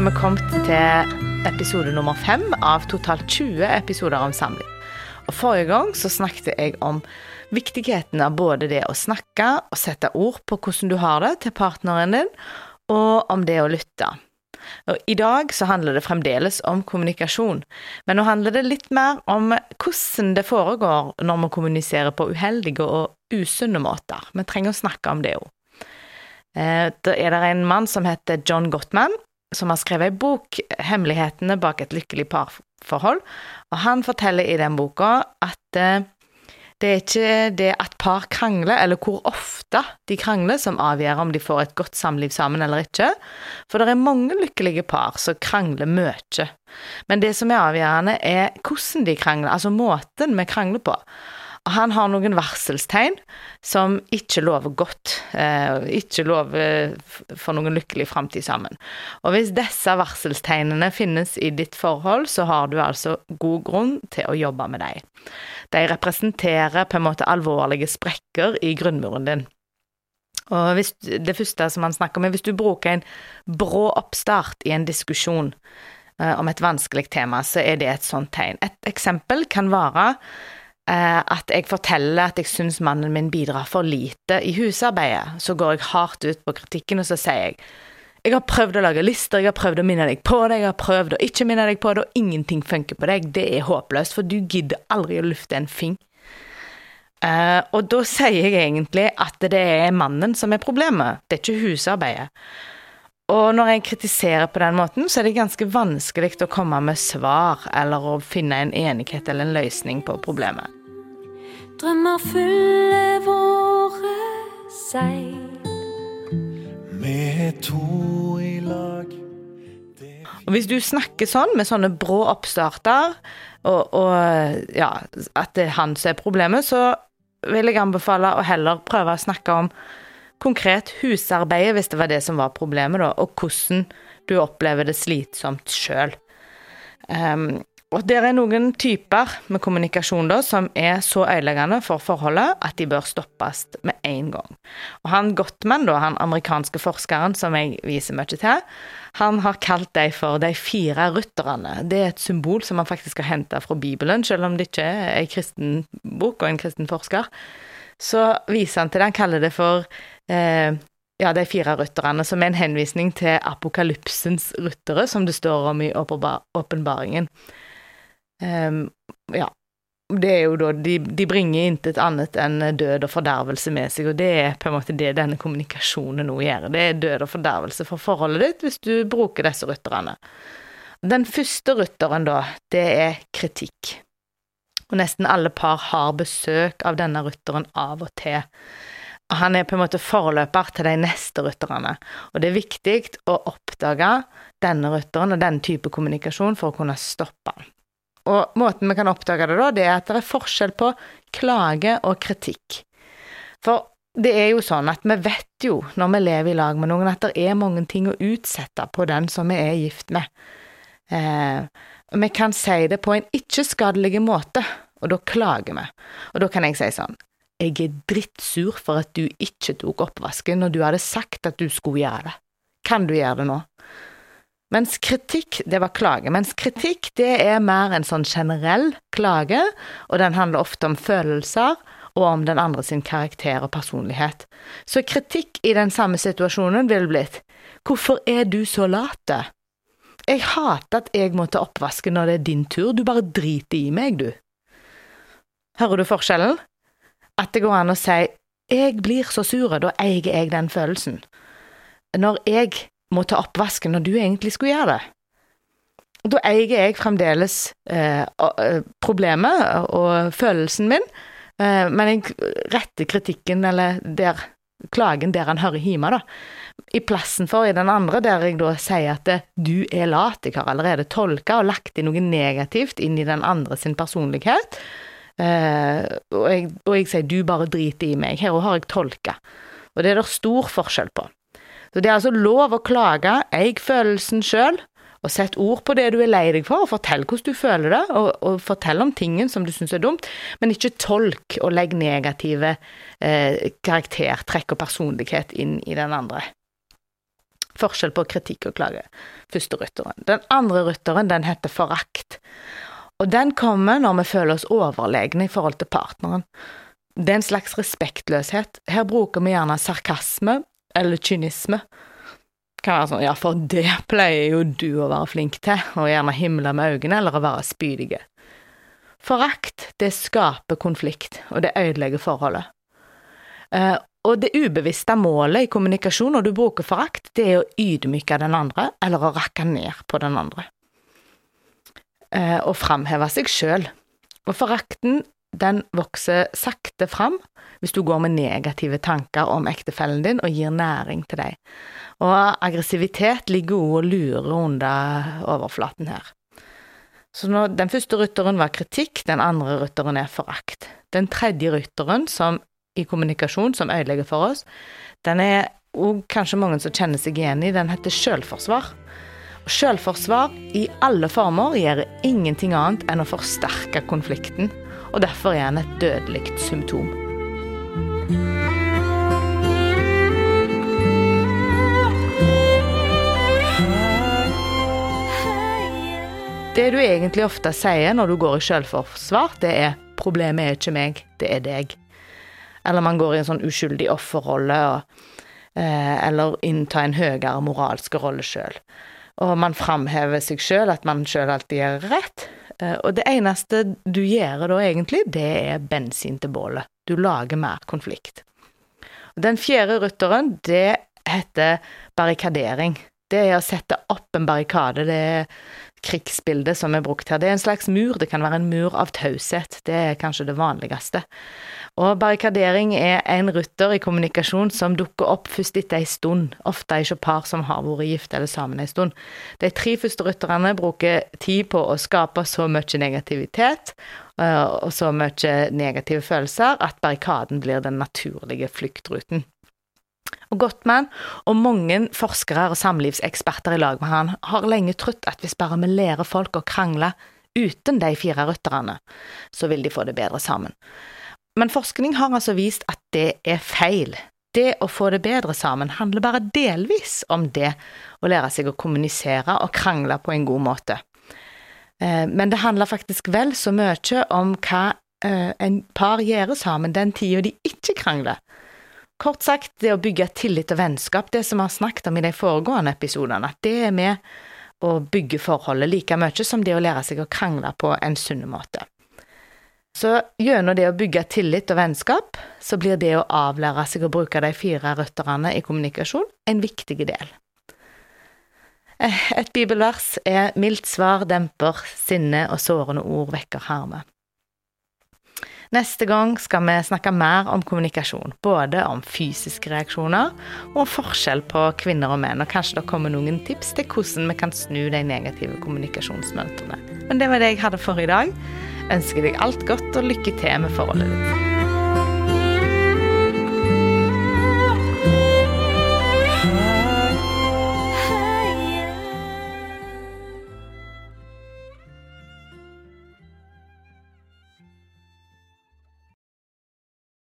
er vi kommet til episode nummer fem av totalt 20 episoder om samliv. Og Forrige gang så snakket jeg om viktigheten av både det å snakke og sette ord på hvordan du har det til partneren din, og om det å lytte. Og I dag så handler det fremdeles om kommunikasjon, men nå handler det litt mer om hvordan det foregår når vi kommuniserer på uheldige og usunne måter. Vi trenger å snakke om det òg. Eh, da er det en mann som heter John Gottman, som har skrevet ei bok, 'Hemmelighetene bak et lykkelig parforhold', og han forteller i den boka at eh, det er ikke det at par krangler, eller hvor ofte de krangler, som avgjør om de får et godt samliv sammen eller ikke, for det er mange lykkelige par som krangler mye. Men det som er avgjørende, er hvordan de krangler, altså måten vi krangler på. Han har noen varselstegn som ikke lover godt, eh, ikke lover for noen lykkelig framtid sammen. Og hvis disse varselstegnene finnes i ditt forhold, så har du altså god grunn til å jobbe med dem. De representerer på en måte alvorlige sprekker i grunnmuren din. Og hvis, det første som han snakker om, er hvis du bruker en brå oppstart i en diskusjon eh, om et vanskelig tema, så er det et sånt tegn. Et eksempel kan være Eh, at jeg forteller at jeg syns mannen min bidrar for lite i husarbeidet, så går jeg hardt ut på kritikken, og så sier jeg jeg har prøvd å lage lister, jeg har prøvd å minne deg på det, jeg har prøvd å ikke minne deg på det, og ingenting funker på deg. Det er håpløst, for du gidder aldri å lufte en fing. Uh, og da sier jeg egentlig at det er mannen som er problemet, det er ikke husarbeidet. Og når jeg kritiserer på den måten, så er det ganske vanskelig å komme med svar eller å finne en enighet eller en løsning på problemet. Drømmer fyller våre seil. Vi to i lag. Og Hvis du snakker sånn, med sånne brå oppstarter, og, og ja, at det er han som er problemet, så vil jeg anbefale å heller prøve å snakke om konkret husarbeidet, hvis det var det som var problemet, da, og hvordan du opplever det slitsomt sjøl. Um, og det er noen typer med kommunikasjon da, som er så ødeleggende for forholdet at de bør stoppes med en gang. Og han Gottman, da, han amerikanske forskeren som jeg viser mye til, han har kalt dem for de fire rutterne. Det er et symbol som han faktisk har henta fra Bibelen, selv om det ikke er en kristen bok og en kristen forsker. Så viser han til det, han kaller det for ja, de fire rytterne, som er en henvisning til apokalypsens ryttere, som det står om i åpenbaringen. Um, ja. Det er jo da De, de bringer intet annet enn død og fordervelse med seg, og det er på en måte det denne kommunikasjonen nå gjør. Det er død og fordervelse for forholdet ditt hvis du bruker disse rytterne. Den første rytteren, da, det er kritikk. Og nesten alle par har besøk av denne rytteren av og til. Han er på en måte forløper til de neste rytterne, og det er viktig å oppdage denne rytteren og den type kommunikasjon for å kunne stoppe den. Og måten vi kan oppdage det da, det er at det er forskjell på klage og kritikk. For det er jo sånn at vi vet jo, når vi lever i lag med noen, at det er mange ting å utsette på den som vi er gift med. Eh, vi kan si det på en ikke-skadelig måte, og da klager vi. Og da kan jeg si sånn Jeg er drittsur for at du ikke tok oppvasken når du hadde sagt at du skulle gjøre det. Kan du gjøre det nå? Mens kritikk, det var klage. Mens kritikk, det er mer en sånn generell klage, og den handler ofte om følelser og om den andre sin karakter og personlighet. Så kritikk i den samme situasjonen ville blitt Hvorfor er du så late? Jeg hater at jeg må ta oppvasken når det er din tur, du bare driter i meg, du. Hører du forskjellen? At det går an å si jeg blir så sur, da eier jeg den følelsen. Når jeg må ta oppvasken når du egentlig skulle gjøre det. Da eier jeg fremdeles eh, eh, problemet og følelsen min, eh, men jeg retter kritikken eller der, klagen der han hører hjemme, da. I plassen for i den andre, der jeg da sier at det, du er lat, jeg har allerede tolka og lagt inn noe negativt inn i den andre sin personlighet. Eh, og, jeg, og, jeg, sier du bare driter i meg, her har jeg tolka. Og det er det stor forskjell på. Så det er altså lov å klage, eig følelsen sjøl, og sett ord på det du er lei deg for, og fortell hvordan du føler det, og, og fortell om tingen som du syns er dumt, men ikke tolk og legg negative eh, karaktertrekk og personlighet inn i den andre. Forskjell på kritikk og klage. Første rytteren. Den andre rytteren, den heter forakt. Og den kommer når vi føler oss overlegne i forhold til partneren. Det er en slags respektløshet. Her bruker vi gjerne sarkasme eller kynisme. Kan være sånn, ja, for det pleier jo du å være flink til, og gjerne himle med øynene eller å være spydige. Forakt, det skaper konflikt, og det ødelegger forholdet. Eh, og det ubevisste målet i kommunikasjon når du bruker forakt, det er å ydmyke den andre, eller å rakke ned på den andre. Eh, og framheve seg sjøl. Og forakten, den vokser sakte fram hvis du går med negative tanker om ektefellen din og gir næring til deg. Og aggressivitet ligger òg og lurer under overflaten her. Så når den første rytteren var kritikk, den andre rytteren er forakt. Den tredje rytteren som i kommunikasjon som ødelegger for oss, den er òg kanskje mange som kjenner seg igjen i, den heter sjølforsvar. Sjølforsvar i alle former gjør ingenting annet enn å forsterke konflikten, og derfor er den et dødelig symptom. Det du egentlig ofte sier når du går i selvforsvar, det er 'problemet er ikke meg, det er deg'. Eller man går i en sånn uskyldig offerrolle, eh, eller inntar en høyere moralsk rolle sjøl. Og man framhever seg sjøl, at man sjøl alltid gjør rett. Eh, og det eneste du gjør da egentlig, det er bensin til bålet. Du lager mer konflikt. Den fjerde rutteren, det heter barrikadering. Det er å sette opp en barrikade. Det er krigsbildet som er brukt her. Det er en slags mur, det kan være en mur av taushet, det er kanskje det vanligste. Og barrikadering er en rutter i kommunikasjon som dukker opp først etter ei stund, ofte ikke par som har vært gift eller sammen ei stund. De tre første rutterne bruker tid på å skape så mye negativitet eh, og så mye negative følelser at barrikaden blir den naturlige fluktruten. Og Gottman og mange forskere og samlivseksperter i lag med han har lenge trodd at hvis bare vi lærer folk å krangle uten de fire rytterne, så vil de få det bedre sammen. Men forskning har altså vist at det er feil. Det å få det bedre sammen handler bare delvis om det å lære seg å kommunisere og krangle på en god måte. Eh, men det handler faktisk vel så mye om hva eh, en par gjør sammen den tida de ikke krangler. Kort sagt, det å bygge tillit og vennskap, det som vi har snakket om i de foregående episodene, at det er med å bygge forholdet like mye som det å lære seg å krangle på en sunn måte. Så gjennom det å bygge tillit og vennskap, så blir det å avlære seg å bruke de fire røtterne i kommunikasjon en viktig del. Eh, et bibelvers er 'mildt svar demper sinne, og sårende ord vekker harme'. Neste gang skal vi snakke mer om kommunikasjon, både om fysiske reaksjoner og forskjell på kvinner og menn, og kanskje det kommer noen tips til hvordan vi kan snu de negative kommunikasjonsmønstrene. Men det var det jeg hadde for i dag. Ønsker deg alt godt og lykke til med forholdet ditt.